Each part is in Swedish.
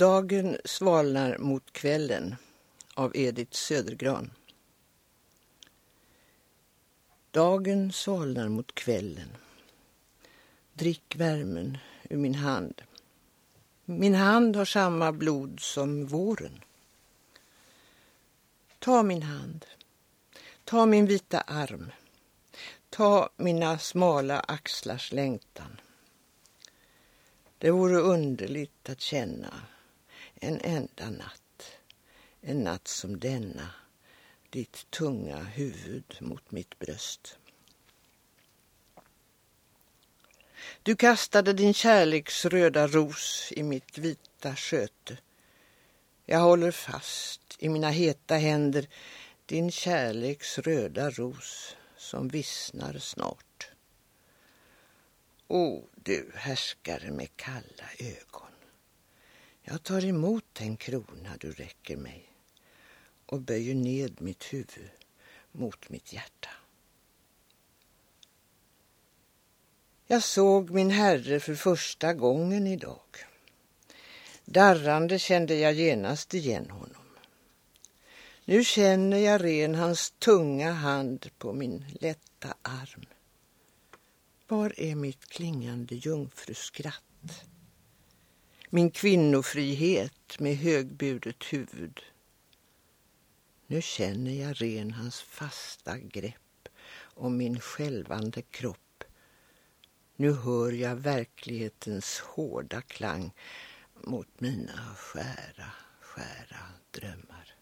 Dagen svalnar mot kvällen av Edith Södergran. Dagen svalnar mot kvällen. Drick värmen ur min hand. Min hand har samma blod som våren. Ta min hand. Ta min vita arm. Ta mina smala axlars längtan. Det vore underligt att känna en enda natt, en natt som denna, ditt tunga huvud mot mitt bröst. Du kastade din kärleks röda ros i mitt vita sköte. Jag håller fast i mina heta händer din kärleks röda ros som vissnar snart. O, du härskare med kalla ögon. Jag tar emot den krona du räcker mig och böjer ned mitt huvud mot mitt hjärta. Jag såg min herre för första gången idag. Darrande kände jag genast igen honom. Nu känner jag ren hans tunga hand på min lätta arm. Var är mitt klingande jungfruskratt? Min kvinnofrihet med högburet huvud. Nu känner jag ren hans fasta grepp om min skälvande kropp. Nu hör jag verklighetens hårda klang mot mina skära, skära drömmar.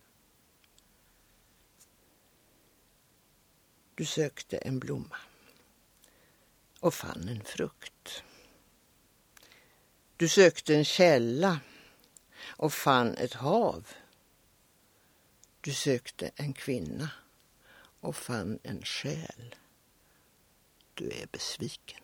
Du sökte en blomma och fann en frukt. Du sökte en källa och fann ett hav. Du sökte en kvinna och fann en själ. Du är besviken.